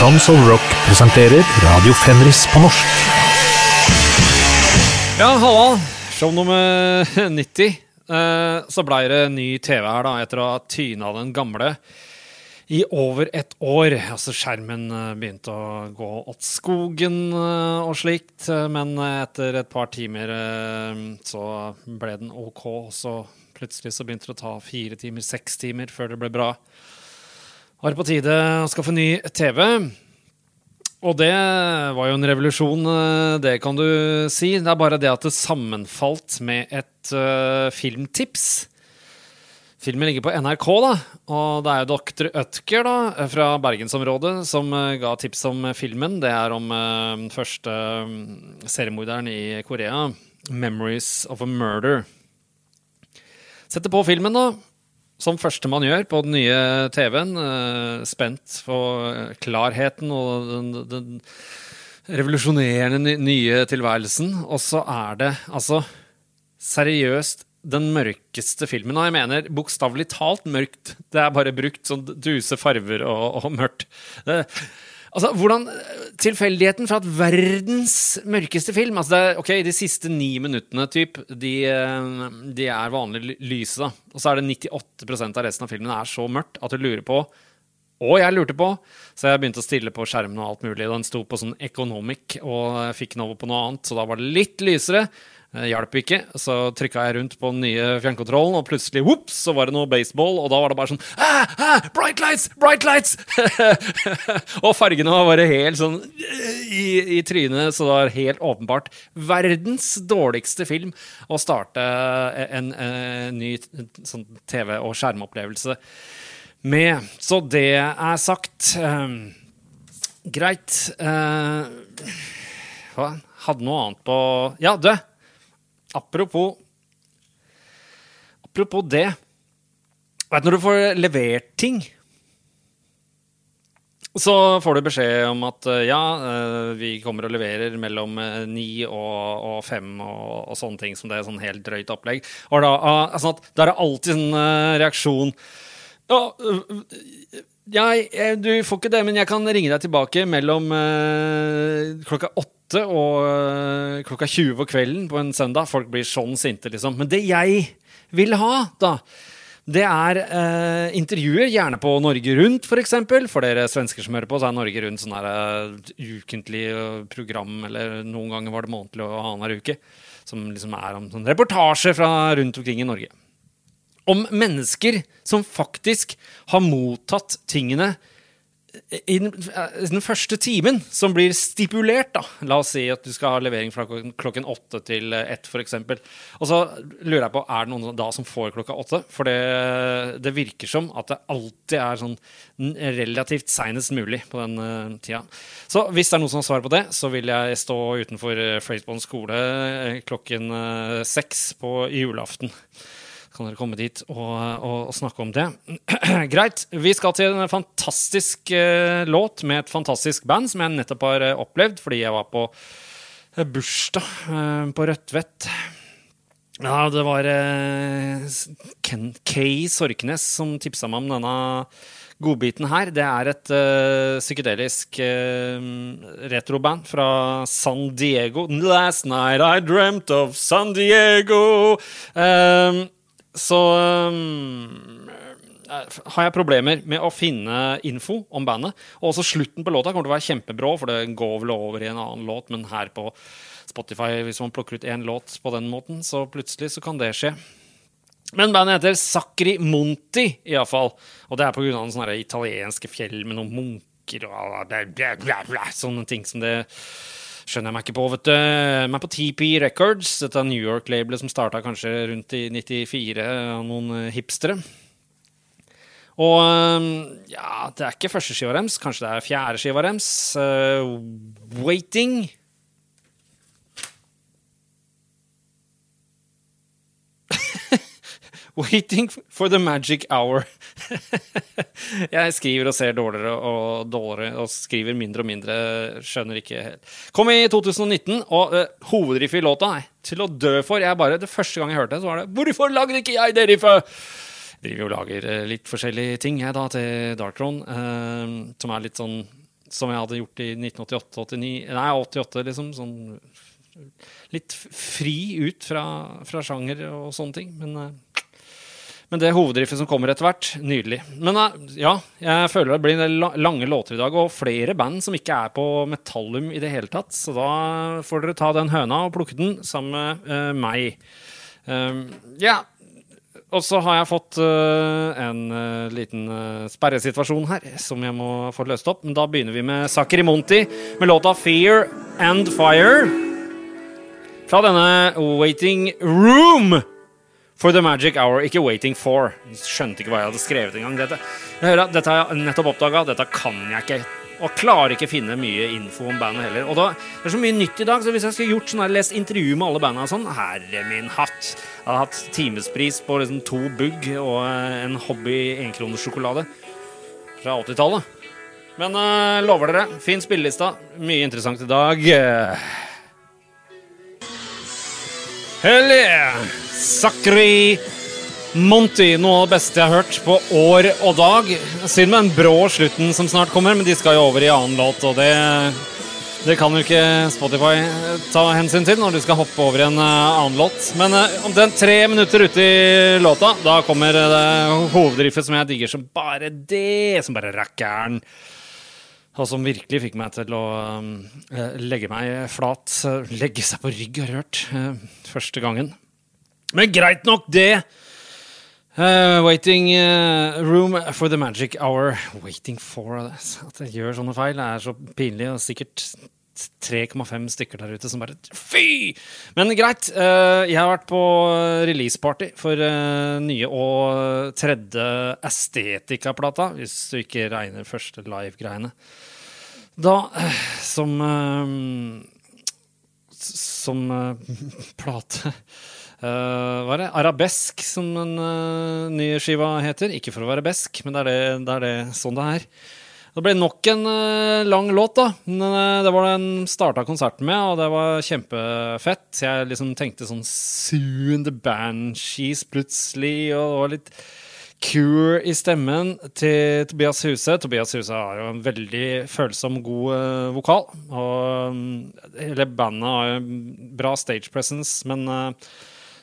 Tons of Rock presenterer Radio Fenris på norsk. Ja, halla. Show nummer 90. Eh, så blei det ny TV her, da, etter å ha tyna den gamle i over et år. Altså, skjermen eh, begynte å gå åt skogen eh, og slikt, men etter et par timer så ble den OK. Og så plutselig så begynte det å ta fire timer, seks timer før det ble bra. Var på tide å skaffe ny TV? Og det var jo en revolusjon, eh, det kan du si. Det er bare det at det sammenfalt med et uh, filmtips. Filmen ligger på NRK, da, og det er jo Dr. Ødker da, fra bergensområdet som eh, ga tips om filmen. Det er om eh, den første mm, seriemorderen i Korea, 'Memories of a Murder'. Setter på filmen, da, som første man gjør på den nye TV-en. eh, spent på eh, klarheten og den, den revolusjonerende nye tilværelsen. Og så er det altså seriøst den mørkeste filmen. Og jeg mener bokstavelig talt mørkt. Det er bare brukt sånn duse farver og, og mørkt. Det, altså, hvordan Tilfeldigheten fra at verdens mørkeste film altså det er, ok, De siste ni minuttene typ, de, eh, de er vanlig lyse, da. Og så er det 98% av resten av filmen er så mørkt at du lurer på og jeg lurte på, så jeg begynte å stille på skjermen og alt mulig. Den sto på sånn economic, og jeg fikk den over på noe annet, så da var det litt lysere. Eh, Hjalp ikke, så trykka jeg rundt på den nye fjernkontrollen, og plutselig whoops, så var det noe baseball, og da var det bare sånn ah, ah, Bright lights! Bright lights! og fargene var bare helt sånn eh, i, i trynet, så det var helt åpenbart verdens dårligste film å starte en, en ny sånn TV- og skjermopplevelse med. Så det er sagt. Um, greit. Uh? Hadde noe annet på Ja, du! Apropos Apropos det. Du når du får levert ting så får du beskjed om at eh, ja, eh, vi kommer og leverer mellom eh, ni og, og fem og, og sånne ting som det er sånn helt drøyt opplegg. Og da, ah, sånn at, da er det alltid sånn eh, reaksjon ja, ja, du får ikke det, men jeg kan ringe deg tilbake mellom klokka åtte og eh, klokka 20 på kvelden på en søndag. Folk blir sånn sinte, liksom. Men det jeg vil ha, da, det er eh, intervjuer, gjerne på Norge Rundt, f.eks. For, eksempel. for dere svensker som hører på, så er Norge Rundt sånn eh, ukentlig eh, program, eller noen ganger var det månedlig og annenhver uke, som liksom er om sånn reportasje fra rundt omkring i Norge om mennesker som faktisk har mottatt tingene i den, første timen, som blir stipulert. da. La oss si at du skal ha levering fra klokken- åtte til eh, ett, f.eks. Og så lurer jeg på, er det noen da som får klokka åtte? For det, det virker som at det alltid er sånn relativt seinest mulig på den uh, tida. Så hvis det er noen som har svar på det, så vil jeg stå utenfor uh, skole eh, klokken uh, seks på julaften kan dere komme dit og, og, og snakke om det. Greit. Vi skal til en fantastisk uh, låt med et fantastisk band som jeg nettopp har uh, opplevd fordi jeg var på uh, bursdag på Rødtvet. Ja, det var Ken Kay Sorknes som tipsa meg om denne godbiten her. Det er et psykedelisk retroband fra San Diego. Last night I dreamt of San Diego. Eh, så um, har jeg problemer med å finne info om bandet. Og også slutten på låta kommer til å være kjempebrå, for det går vel over i en annen låt, men her på Spotify, hvis man plukker ut én låt på den måten, så plutselig så kan det skje. Men bandet heter Sacri Monti, iallfall. Og det er på grunn noen sånne italienske fjell med noen munker og bla, bla, bla, sånne ting som det skjønner jeg meg ikke på, vet du. Men på TP Records, dette New York-labelet som starta kanskje rundt i 94 av noen eh, hipstere. Og eh, ja, det er ikke første skiva deres, kanskje det er fjerde skiva deres. Uh, waiting. Waiting for the magic hour. jeg skriver og ser dårligere og dårligere, og skriver mindre og mindre. Skjønner ikke helt. Kom i 2019, og uh, hovedriffet i låta er til å dø for. Jeg bare, Det første gang jeg hørte det, så var det 'Hvorfor lagde ikke jeg det riffet?' Driver og lager eh, litt forskjellige ting jeg da til Darkron. Uh, som er litt sånn som jeg hadde gjort i 1988-89 Nei, 88, liksom. Sånn litt fri ut fra, fra sjanger og sånne ting. Men, eh, men det hovedriffet som kommer etter hvert, nydelig. Men eh, ja, jeg føler det blir lange låter i dag, og flere band som ikke er på Metallum i det hele tatt. Så da får dere ta den høna og plukke den sammen med uh, meg. Um, ja, og så har jeg fått uh, en uh, liten sperresituasjon her som jeg må få løst opp. Men da begynner vi med Sakri Monti med låta 'Fear and Fire'. Fra denne Waiting Room for the Magic Hour. Ikke Waiting for. Skjønte ikke hva jeg hadde skrevet engang. Dette, dette har jeg nettopp oppdaga. Dette kan jeg ikke og klarer ikke finne mye info om bandet heller. Og da, Det er så mye nytt i dag, så hvis jeg skulle gjort sånn her, lest intervju med alle banda sånn, herre min hatt Jeg hadde hatt timespris på liksom to bugg og eh, en hobby enkronersjokolade fra 80-tallet. Men uh, lover dere, fin spillelista. Mye interessant i dag. Hell yeah! Sakri Monty, noe av det beste jeg har hørt på år og dag. Synd med den brå slutten som snart kommer, men de skal jo over i annen låt, og det, det kan jo ikke Spotify ta hensyn til når du skal hoppe over i en uh, annen låt. Men uh, omtrent tre minutter ute i låta, da kommer det hovedriffet som jeg digger som bare det, som bare rakkeren. Og som virkelig fikk meg til å uh, legge meg flat. Legge seg på rygg, har jeg hørt. Uh, første gangen. Men greit nok, det. Uh, waiting uh, room for the magic hour. Waiting for At jeg gjør sånne feil, er så pinlig. Og sikkert 3,5 stykker der ute som bare Fy! Men greit. Uh, jeg har vært på releaseparty for nye og tredje Estetika-plata, hvis du ikke regner første live-greiene. Da som Som plate Uh, hva er det? Arabesk, som den uh, nye skiva heter. Ikke for å være besk, men det er, det, det er det, sånn det er. Det ble nok en uh, lang låt, da. Men, det var den starta konserten med, og det var kjempefett. Jeg liksom tenkte sånn Soon the Banshees plutselig, og det var litt Cure i stemmen til Tobias Huse. Tobias Huse har jo en veldig følsom, god vokal. Og um, hele bandet har jo bra stage presence, men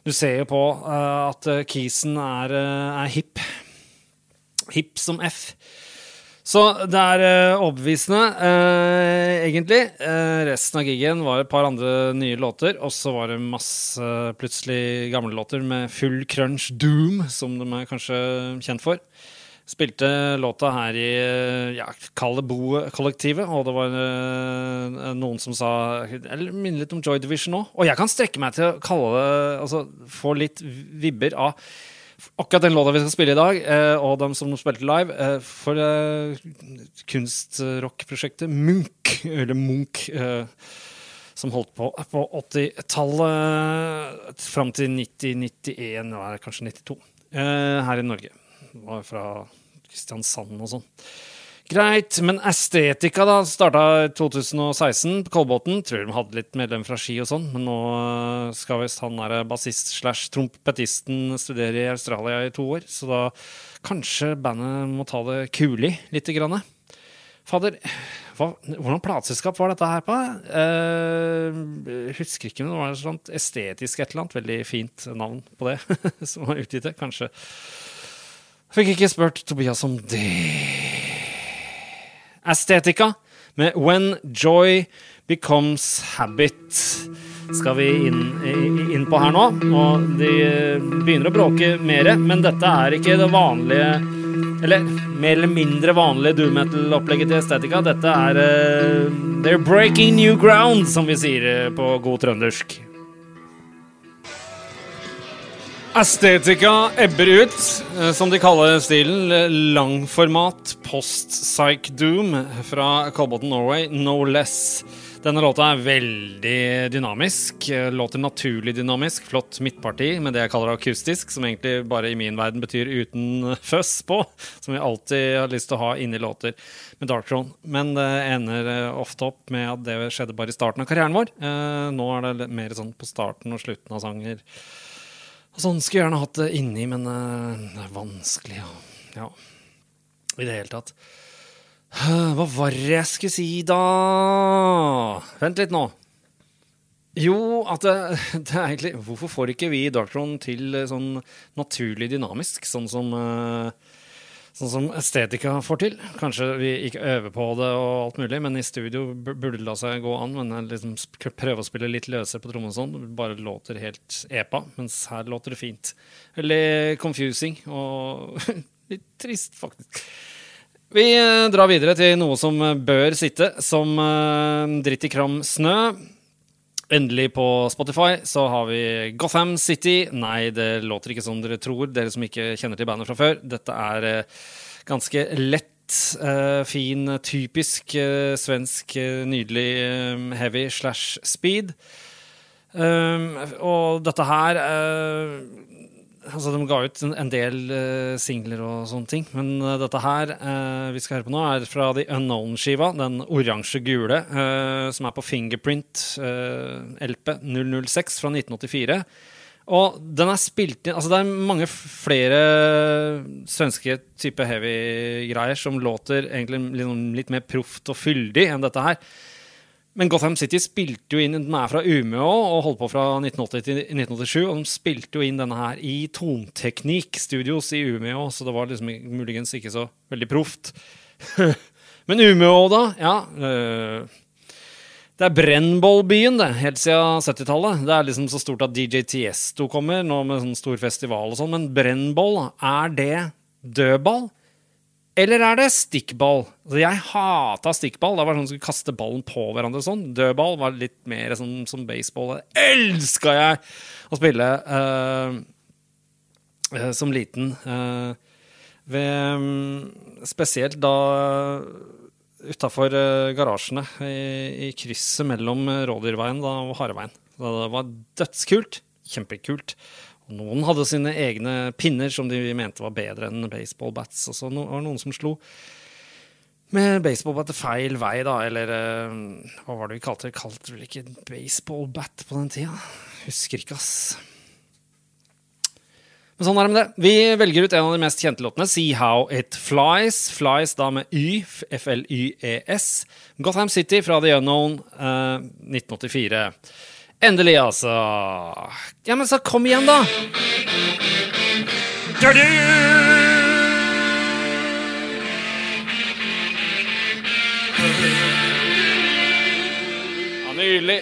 du ser jo på uh, at Kisen er, uh, er hip. Hip som F. Så det er uh, overbevisende, egentlig. resten av gigen var et par andre nye låter, og så var det masse plutselig gamle låter med full crunch doom, som de er kanskje kjent for. Spilte låta her i ja, kall Bo-kollektivet, og det var uh, noen som sa Eller minner litt om Joy Division òg. Og jeg kan strekke meg til å kalle det Altså få litt vibber av akkurat den låta vi skal spille i dag, uh, og dem som spilte live, uh, for kunstrockprosjektet Munch, eller Munch som holdt på på 80-tallet fram til 90-91, kanskje 92, her i Norge. Var fra Kristiansand og sånn. Greit, men Estetika da, starta i 2016 på Kolbotn. Tror de hadde litt medlem fra Ski og sånn, men nå skal visst han derre bassist slash trompetisten studere i Australia i to år. Så da kanskje bandet må ta det kulig lite grann. Fader, hva, hvordan plateselskap var dette her på? Eh, husker ikke, men det var et sånt estetisk et eller annet. Veldig fint navn på det som var utgitt. Kanskje Fikk ikke spurt Tobias om det. Estetika med When Joy Becomes Habit skal vi inn, inn, på her nå. Og de begynner å bråke mer, men dette er ikke det vanlige Eller mer eller mindre vanlige doom metal-opplegget til Estetica. Dette er uh, They're breaking new ground, som vi sier på god trøndersk. Estetika ebber ut, eh, som de kaller stilen. Langformat post-psych doom fra Colbotn Norway, no less. Denne låta er veldig dynamisk. Låter naturlig dynamisk. Flott midtparti med det jeg kaller akustisk, som egentlig bare i min verden betyr uten føss på. Som vi alltid har lyst til å ha inni låter med Dark Throne. Men det ender eh, ofte opp med at det skjedde bare i starten av karrieren vår. Eh, nå er det mer sånn på starten og slutten av sanger. Sånn skulle jeg gjerne hatt det inni, men uh, det er vanskelig. Og, ja, i det hele tatt. Hva var det jeg skulle si, da? Vent litt nå. Jo, at det, det er egentlig Hvorfor får ikke vi Darktron til eh, sånn naturlig dynamisk, sånn som eh, Sånn som estetika får til. Kanskje vi ikke øver på det, og alt mulig, men i studio burde det la seg gå an. Men liksom prøve å spille litt løsere på trommene sånn. Det bare låter helt epa, mens her låter det fint. Eller confusing og litt trist, faktisk. Vi eh, drar videre til noe som bør sitte som dritt i kram snø. Endelig på Spotify så har vi Gotham City. Nei, det låter ikke som dere tror, dere som ikke kjenner til bandet fra før. Dette er uh, ganske lett, uh, fin, typisk uh, svensk, nydelig heavy slash speed. Um, og dette her Altså, de ga ut en del uh, singler og sånne ting. Men uh, dette her uh, vi skal høre på nå, er fra The Unknown-skiva. Den oransje-gule som er på Fingerprint LP 006 fra 1984. Og den er spilt inn Altså, det er mange flere svenske type heavy-greier som låter egentlig litt mer proft og fyldig enn dette her. Men Gotham City spilte jo inn Den er fra Umeå og holdt på fra 1980 til 1987. Og de spilte jo inn denne her i Tonteknikk Studios i Umeå, så det var liksom muligens ikke så veldig proft. Men Umeå, da? Ja. Øh, det er brennbollbyen, det, helt siden 70-tallet. Det er liksom så stort at DJ Tiesto kommer, nå med sånn stor festival og sånn. Men brennboll, er det dødball? Eller er det stikkball? Altså, jeg hata stikkball. Det var sånn at man skulle kaste ballen på hverandre sånn. Dødball var litt mer sånn som baseball. Det elska jeg å spille uh, uh, som liten. Uh, ved um, Spesielt da utafor garasjene i, i, krysset mellom Rådyrveien og Hareveien. Det var dødskult. Kjempekult. Noen hadde sine egne pinner som de mente var bedre enn baseballbats. Og så var det noen som slo med baseballbat feil vei, da. Eller uh, hva var det vi kalte det? Kalte vel ikke baseballbat på den tida? Husker ikke, ass. Men sånn er det med det. Vi velger ut en av de mest kjente låtene, See How It Flies. Flies da med Y, F-L-Y-E-S. Gotham City fra The Unknown, uh, 1984. Endelig, altså. Ja, men så kom igjen, da! Ja, nydelig.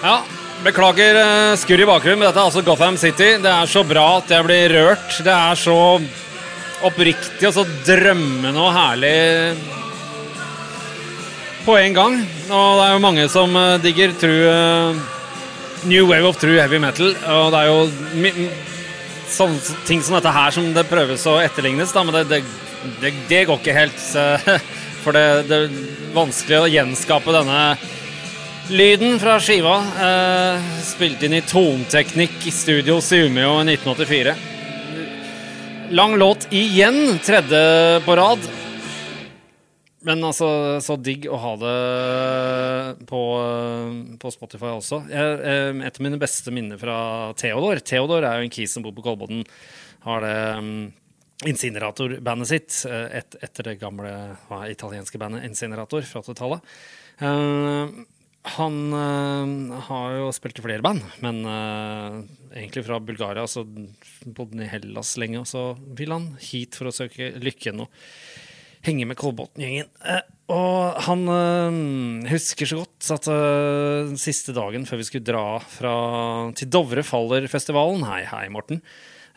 Ja, beklager uh, skurr i bakgrunnen, men dette er altså Gotham City. Det er så bra at jeg blir rørt. Det er så oppriktig og så drømmende og herlig på en gang. Og det er jo mange som uh, digger true uh, New Wave of True Heavy Metal. Og det er jo sånne ting som dette her som det prøves å etterlignes, da, men det, det, det, det går ikke helt. For det, det, er vanskelig å gjenskape denne lyden fra skiva. spilt inn i tonteknikk i studio Sumio i 1984. Lang låt igjen, tredje på rad. Men altså, så digg å ha det på, på Spotify også. Jeg, et av mine beste minner fra Theodor Theodor er jo en kis som bor på Kolbotn. Har det um, Incinerator-bandet sitt et, etter det gamle hva, italienske bandet Incinerator fra 80-tallet. Uh, han uh, har jo spilt i flere band, men uh, egentlig fra Bulgaria. Så bodde han i Hellas lenge, og så vil han hit for å søke lykke nå henge med Kolbotn-gjengen. Eh, og han øh, husker så godt at øh, siste dagen før vi skulle dra fra, til Dovre faller-festivalen Hei, hei, Morten.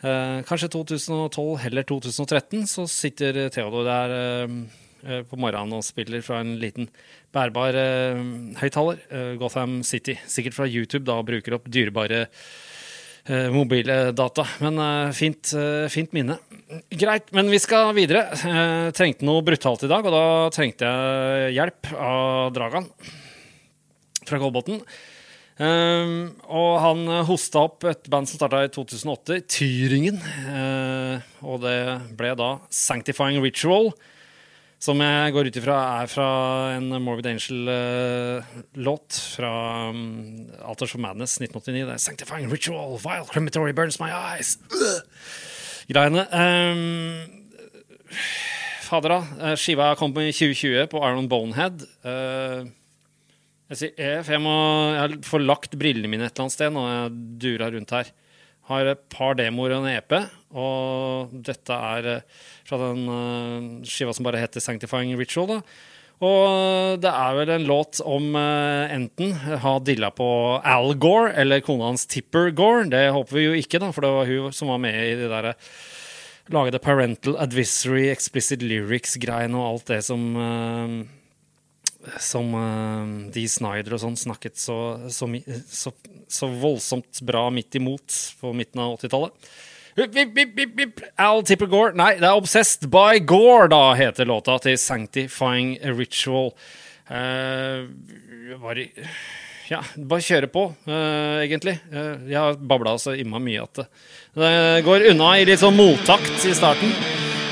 Eh, kanskje 2012 heller 2013, så sitter Theodor der uh, på morgenen og spiller fra en liten bærbar høyttaler. Gotham City. Sikkert fra YouTube, da, bruker opp dyrebare mobile data. Men eh, fint, eh, fint, minne. Greit, men vi skal videre. Trengte noe brutalt i dag, og da trengte jeg hjelp av Dragan fra Kolbotn. Um, og han hosta opp et band som starta i 2008, Tyringen. Og det ble da Sanctifying Ritual. Som jeg går ut ifra er fra en Morbid Angel-låt fra um, Alters of Madness 1989. Det er 'Sanctifying Ritual, Vile Crematory Burns My Eyes'. Uh, greiene. Um, fader, da. Eh, Skiva kom i 2020 på Iron Bonehead. Uh, jeg sier E, for jeg må Jeg lagt brillene mine et eller annet sted når jeg durer rundt her. Har et par demoer og en EP, og dette er eh, fra den eh, skiva som bare heter Sanctifying Ritual. da. Og det er vel en låt om eh, enten ha dilla på Al Gore eller kona hans Tipper Gore. Det håper vi jo ikke, da, for det var hun som var med i de der Lage parental advisory, explicit lyrics-greiene og alt det som eh, som uh, Dee Snyder og sånn snakket så, så, så, så voldsomt bra midt imot på midten av 80-tallet. Hup, vip, vip, vip, vip. Al Tipper Gore. Nei, det er Obsessed by Gore, da, heter låta til Sanctifying Ritual. Uh, bare Ja, bare kjøre på, uh, egentlig. Uh, jeg har babla så imma mye at det, går unna i litt sånn mottakt i starten.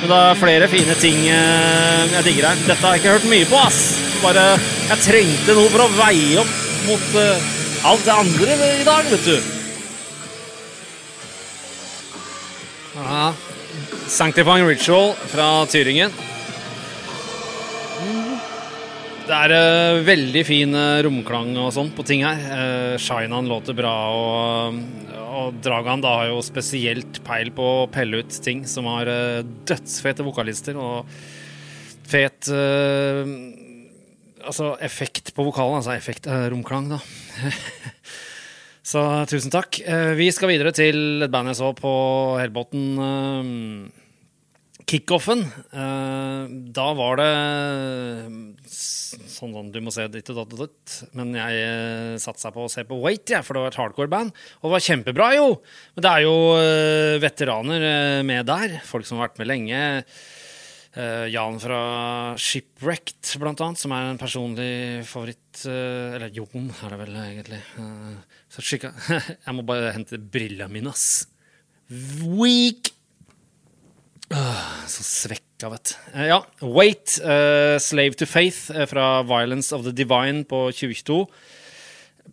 Men det er flere fine ting eh, jeg digger her. Dette har jeg ikke hørt mye på, ass. Bare Jeg trengte noe for å veie opp mot uh, alt det andre i dag, vet du. Ja. Sanctifying Ritual fra Tyringen. Det er uh, veldig fin uh, romklang og sånn på ting her. Uh, Shinan låter bra, og, og Dragan da har jo spesielt peil på å pelle ut ting som har uh, dødsfete vokalister og fet eh, Altså effekt på vokalen, altså effekt uh, romklang, da. Så tusen takk. Eh, vi skal videre til et band jeg så på Helbotn. eh, Kickoffen. Eh, da var det sånn sånn du må se ditt og datt. Men jeg satsa på å se på Wait, ja, for det var et hardcore-band. Og det var kjempebra, jo! Men det er jo eh, veteraner eh, med der. Folk som har vært med lenge. Eh, Jan fra Shipwrecked, blant annet, som er en personlig favoritt eh, Eller Jon, er det vel egentlig. Eh, så skikka Jeg må bare hente brillene mine, ass. Weak! Åh, så svekka, vet du. Ja, Wait, Slave to Faith fra Violence of the Divine på 2022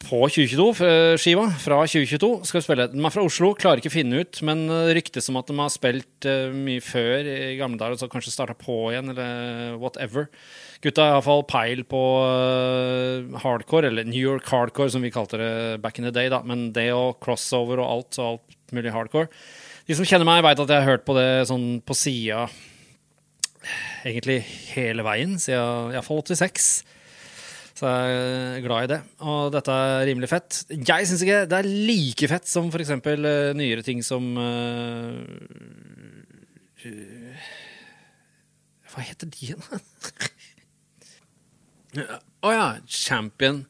på 2022-skiva fra 2022 skal vi spille. De er fra Oslo, klarer ikke å finne ut, men eh, ryktes om at de har spilt eh, mye før i gamle dager, og så kanskje starta på igjen, eller whatever. Gutta har iallfall peil på eh, hardcore, eller New York hardcore, som vi kalte det back in the day, da. Men det og crossover og alt, og alt mulig hardcore. De som kjenner meg, veit at jeg har hørt på det sånn på sida egentlig hele veien, siden iallfall 86. Så jeg er glad i det. Og dette er rimelig fett. Jeg syns ikke det er like fett som for eksempel eh, nyere ting som uh, Hva heter de igjen? Å ja, Champion.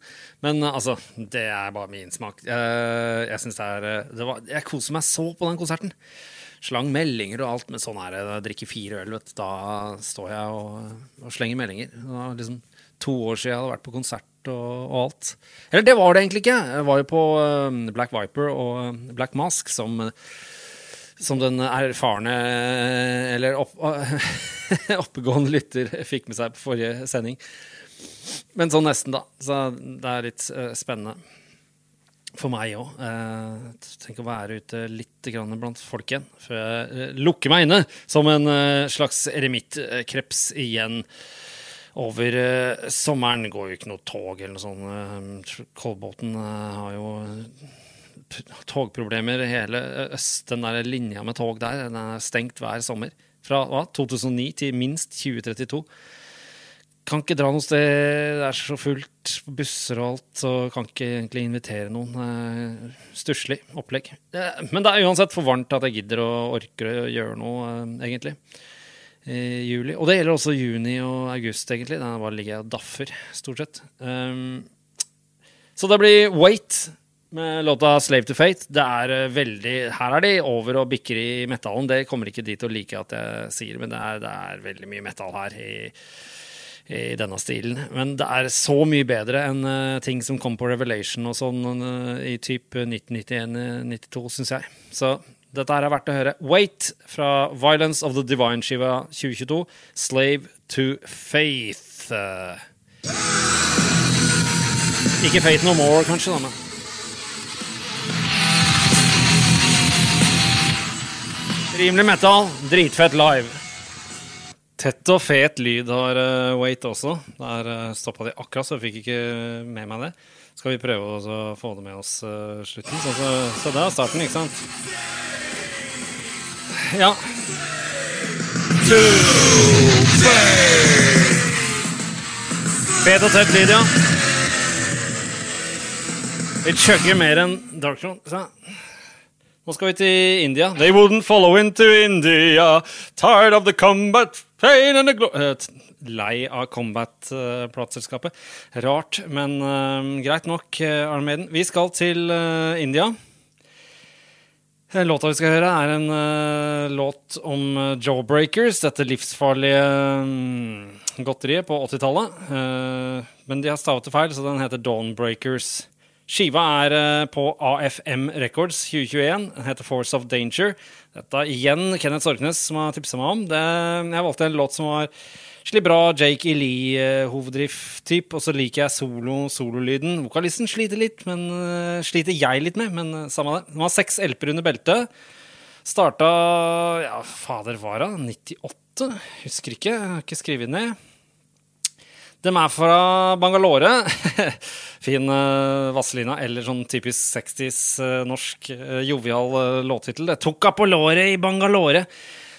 Men eh, altså, det er bare min smak. Jeg, jeg synes det er det var, Jeg koser meg så på den konserten. Slang meldinger og alt, men sånn er det. Drikker fire øl, vet du. Da står jeg og, og slenger meldinger. Da liksom to år siden jeg hadde vært på konsert og, og alt. Eller det var det egentlig ikke. Jeg var jo på eh, Black Viper og eh, Black Mask som eh, som den erfarne eller opp, oppegående lytter fikk med seg på forrige sending. Men sånn nesten, da. Så det er litt eh, spennende. For meg òg. Uh, tenk å være ute litt blant folk igjen. Før jeg eh, lukker meg inne som en eh, slags eremitttkreps igjen. Over uh, sommeren går jo ikke noe tog eller noe sånt. Uh, Kolbotn eh, har jo togproblemer. Hele øst, den der linja med tog der, den er stengt hver sommer. Fra hva, 2009 til minst 2032 kan ikke dra noe sted, det er så fullt på busser og alt, så kan ikke egentlig invitere noen. Eh, Stusslig opplegg. Eh, Men det er uansett for varmt at jeg gidder og orker å gjøre noe, eh, egentlig. Juli. Og det gjelder også juni og august, egentlig. Den bare ligger og daffer, stort sett. Um, så det blir Wait med låta 'Slave to Fate'. Det er eh, veldig Her er de over og bikker i metallen. Det kommer ikke de til å like at jeg sier, men det er, det er veldig mye metall her. i i denne stilen. Men det er så mye bedre enn uh, ting som kom på Revelation og sånn uh, i type 1991-92, syns jeg. Så dette her er verdt å høre. Wait fra Violence of the Divine-skiva 2022. Slave to Faith. Eh, Ikke Faith No More, kanskje, da, men Rimelig metal, dritfett live. Tett og fet lyd har uh, Wait også. Der uh, stoppa de akkurat, så jeg fikk ikke med meg det. Skal vi prøve å få det med oss uh, slutten? Så, så, så det er starten, ikke sant? Ja. Fet og tett lyd, ja. Vi chugger mer enn Dark Throne. Nå skal vi til India. They wouldn't follow into India. Tired of the combat Pain and the glo uh, Lei av Combat-plateselskapet. Rart, men uh, greit nok, Arne Armaden. Vi skal til uh, India. Låta vi skal høre, er en uh, låt om Jawbreakers, dette livsfarlige um, godteriet på 80-tallet. men de har stavet det feil, så den heter Dawnbreakers. Skiva er på AFM Records 2021. Den heter Force of Danger. Dette er igjen Kenneth Sorknes som har tipsa meg om. Det, jeg valgte en låt som var skikkelig bra Jake E. Lee-hoveddrift-typ. Og så liker jeg solo, sololyden. Vokalisten sliter litt, men uh, sliter jeg litt med. Men uh, samme det. Han har seks LP-er under beltet. Starta Ja, fader, var det 98? Husker ikke. Jeg har ikke skrevet ned. De er fra Bangalore. fin uh, Vazelina, eller sånn typisk 60s uh, norsk uh, jovial uh, låttittel. Tok på låret i Bangalore.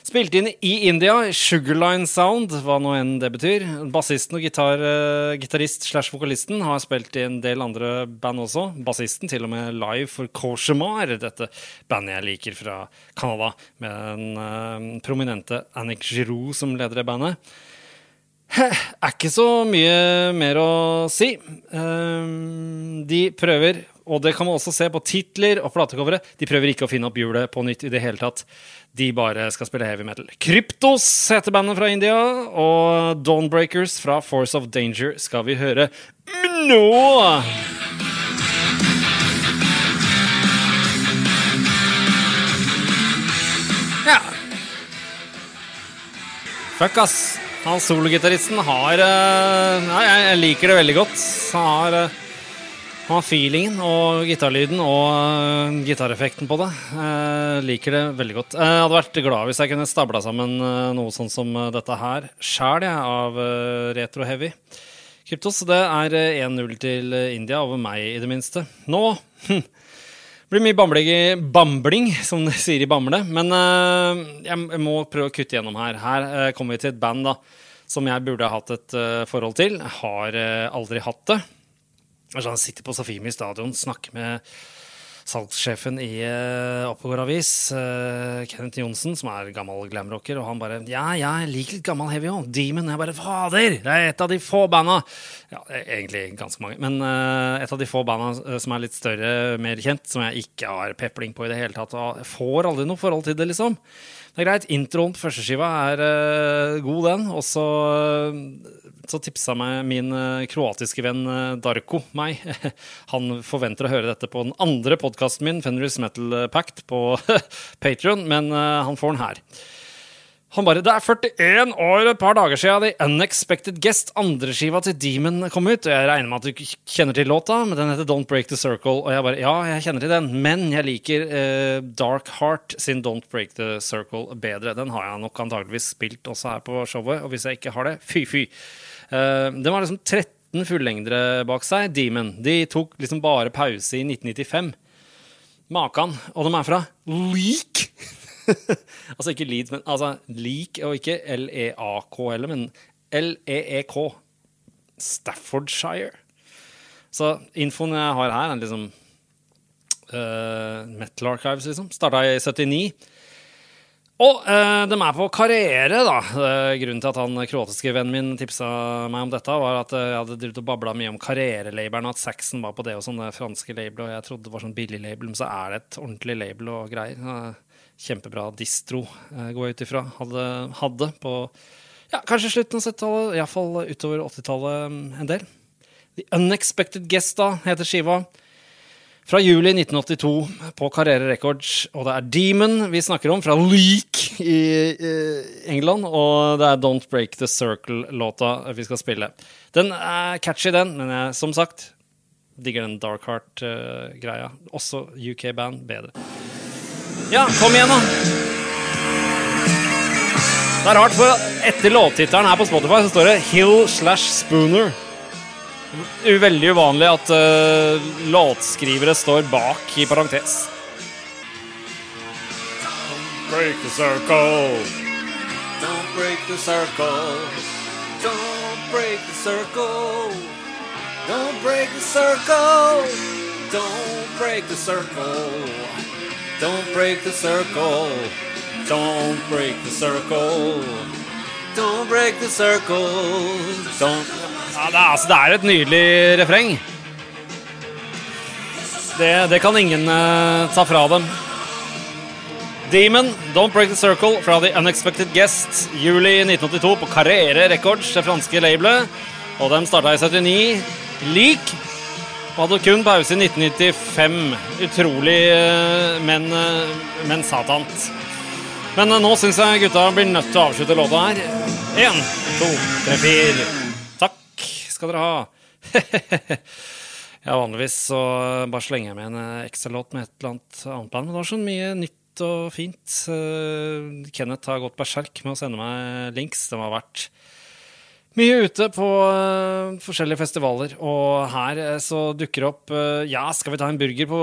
Spilte inn i India. Sugarline Sound, hva nå enn det betyr. Bassisten og gitar, gitarist slash vokalisten har spilt i en del andre band også. Bassisten til og med live for Cauchemar, dette bandet jeg liker fra Canada, med den prominente Annick Giroux som leder i bandet. Er ikke så mye mer å si. Um, de prøver, og det kan man også se på titler og platecovere, de prøver ikke å finne opp hjulet på nytt i det hele tatt. De bare skal spille heavy metal. Kryptos heter bandet fra India, og Dawnbreakers fra Force of Danger skal vi høre nå. Ja. Fuck, ass. Han sologitaristen har uh, ja, jeg, liker det veldig godt. Han har, uh, han har feelingen og gitarlyden og uh, gitareffekten på det. Eh, liker det veldig godt. Jeg hadde vært glad hvis jeg kunne stabla sammen noe sånn som dette her sjæl, av Retro Heavy. Kryptos, det er 1-0 til India, over meg i det minste. Nå hm, blir mye bambling, bambling, som de sier i Bamble. Men eh, jeg må prøve å kutte gjennom her. Her kommer vi til et band da, som jeg burde hatt et forhold til. Jeg har aldri hatt det. Altså, han sitter på Safimi stadion, snakker med salgssjefen i uh, Oppegård Avis, uh, Kenneth Johnsen, som er gammel glamrocker, og han bare Ja, jeg liker litt gammel heavy òg. Demon. Jeg bare Fader! Det er et av de få banda Ja, egentlig ganske mange, men uh, et av de få banda som er litt større, mer kjent, som jeg ikke har pepling på i det hele tatt. Og får aldri noe forhold til det, liksom. Det er greit. Introen på førsteskiva er uh, god, den. Og så så tipsa meg min uh, kroatiske venn uh, Darko meg. Han forventer å høre dette på den andre podkasten min, Fenris Metal Pact, på Patrion, men uh, han får den her. Han bare Det er 41 år et par dager siden The Unexpected Guest, andreskiva til Demon, kom ut. Og jeg regner med at du kjenner til låta, men den heter Don't Break The Circle. Og jeg bare Ja, jeg kjenner til den, men jeg liker Dark Heart sin Don't Break The Circle bedre. Den har jeg nok antageligvis spilt også her på showet, og hvis jeg ikke har det, fy-fy. Eh, den var liksom 13 fullengdere bak seg, Demon. De tok liksom bare pause i 1995. Makan. Og de er fra Leak! altså ikke Leeds, men altså Leak, og ikke L-E-A-K heller, men L-E-E-K. Staffordshire. Så infoen jeg har her, er liksom uh, Metal Archives, liksom. Starta i 79. Og uh, de er på karriere, da. Uh, grunnen til at han kroatiske vennen min tipsa meg om dette, var at jeg hadde drevet og babla mye om karrierelabelen, at Saxon var på det og sånne franske label, og jeg trodde det var sånn billig label, men så er det et ordentlig label og greier. Eh, kjempebra distro, eh, går jeg ut ifra. Hadde, hadde på ja, kanskje slutten av 70-tallet, iallfall utover 80-tallet mm, en del. The Unexpected Guest, da, heter skiva. Fra juli 1982 på Carrere Records, og det er Demon vi snakker om, fra Leak i England. Og det er Don't Break The Circle-låta vi skal spille. Den er catchy, den, men jeg, som sagt digger den Dark Heart-greia. Også UK-band bedre. Ja, kom igjen, da! Det er rart, for etter låttittelen her på Spotify så står det 'Hill slash Spooner'. Veldig uvanlig at uh, låtskrivere står bak i parentes. Break the circle. Don't break the circle. Don't break the circle. Don't break the circle. Don't break the circle. Don't break the circle. Don't break the circle. Don't break the circle. Don't ja, det, er, altså, det er et nydelig refreng. Det, det kan ingen uh, ta fra dem. Demon, Don't Break The Circle fra The Unexpected Guest, juli 1982 på Carrere Records, det franske labelet. Og de starta i 79. Lik. Og hadde kun pause i 1995. Utrolig, eh, men, eh, men satant. Men eh, nå syns jeg gutta blir nødt til å avslutte låta her. Én, to, tre, fire. Takk skal dere ha. ja, vanligvis så bare slenger jeg med en ekstralåt med et eller annet annet band, men det var så mye nytt og fint. Kenneth har gått berserk med å sende meg links. Det har vært mye ute på uh, forskjellige festivaler, og her uh, så dukker opp uh, Ja, skal vi ta en burger på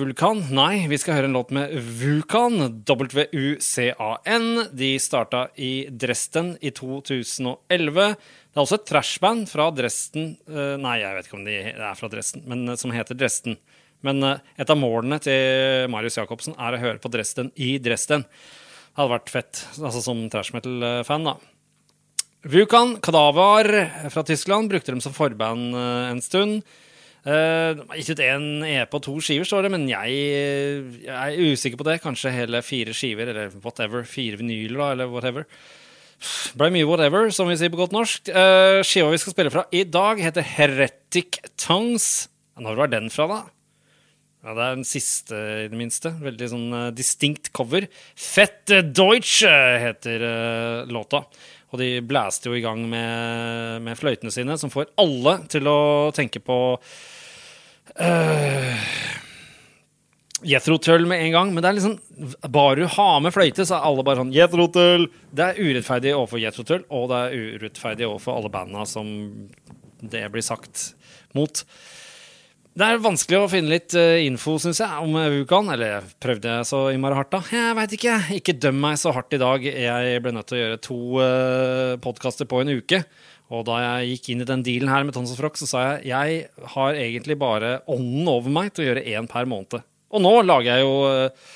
Vulkan? Nei, vi skal høre en låt med Vulkan. W-U-C-A-N. De starta i Dresden i 2011. Det er også et trashband fra Dresden Nei, jeg vet ikke om de er fra Dresden, men som heter Dresden. Men et av målene til Marius Jacobsen er å høre på Dresden i Dresden. Det hadde vært fett, altså som trash metal-fan, da. Vukan Kadavar fra Tyskland brukte dem som forband eh, en stund. Uh, gitt ut én EP og to skiver, står det, men jeg, jeg er usikker på det. Kanskje hele fire skiver, eller whatever. Fire vinyler, da, eller whatever. Ble mye whatever, som vi sier på godt norsk. Uh, skiva vi skal spille fra i dag, heter Heretic Tongues. Når var den fra, da? Ja, Det er den siste, i det minste. Veldig sånn uh, distinkt cover. Fette Deutsche heter uh, låta. Og de blæste jo i gang med, med fløytene sine, som får alle til å tenke på uh, Jethro Tull med en gang. Men det er liksom bare du har med fløyte, så er alle bare sånn Jethro Tull! Det er urettferdig overfor Jethro Tull, og det er urettferdig overfor alle banda som det blir sagt mot. Det er vanskelig å finne litt eh, info, syns jeg, om Wukan. Eller prøvde jeg så innmari hardt, da? Jeg veit ikke. Ikke døm meg så hardt i dag. Jeg ble nødt til å gjøre to uh, podkaster på en uke. Og da jeg gikk inn i den dealen her med Tons og Frock, så sa jeg jeg har egentlig bare ånden over meg til å gjøre én per måned. Og nå lager jeg jo uh,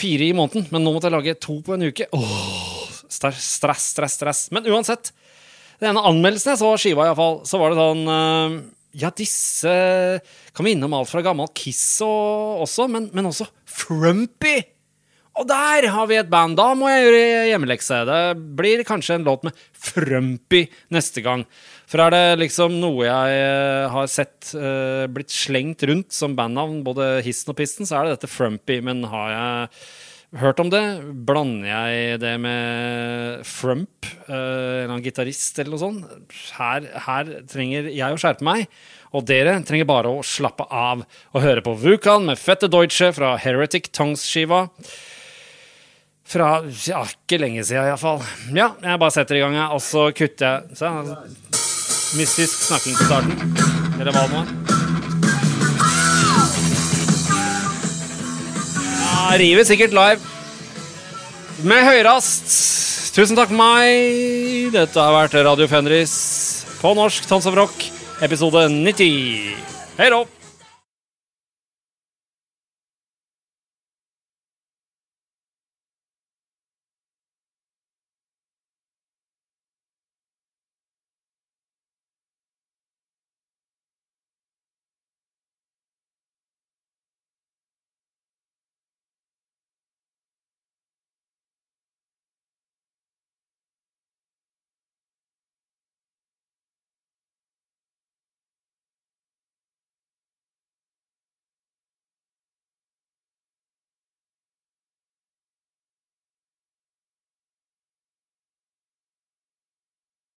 fire i måneden, men nå måtte jeg lage to på en uke. Åh, stress, stress. stress. Men uansett. Den ene anmeldelsen jeg så av skiva, iallfall, så var det sånn uh, ja, disse kan vi innom alt fra gammel Kiss og, også, men, men også Frumpy. Og der har vi et band. Da må jeg gjøre hjemmelekse. Det blir kanskje en låt med Frumpy neste gang. For er det liksom noe jeg eh, har sett uh, blitt slengt rundt som bandnavn, både Hissen og Pisten, så er det dette Frumpy. Men har jeg hørt om det? Blander jeg det med Frump, uh, en eller annen gitarist eller noe sånt? Her, her trenger jeg å skjerpe meg. Og dere trenger bare å slappe av og høre på Vukan med Fette Deutsche fra Heretic Tongues-skiva. Fra ja, ikke lenge siden, iallfall. Ja, jeg bare setter i gang, jeg, og så kutter jeg. Se, mystisk snakking på starten. Eller hva det nå er. River sikkert live. Med høyrast. Tusen takk for meg. Dette har vært Radio Fenris på norsk Tons of Rock, episode 90. Hei då!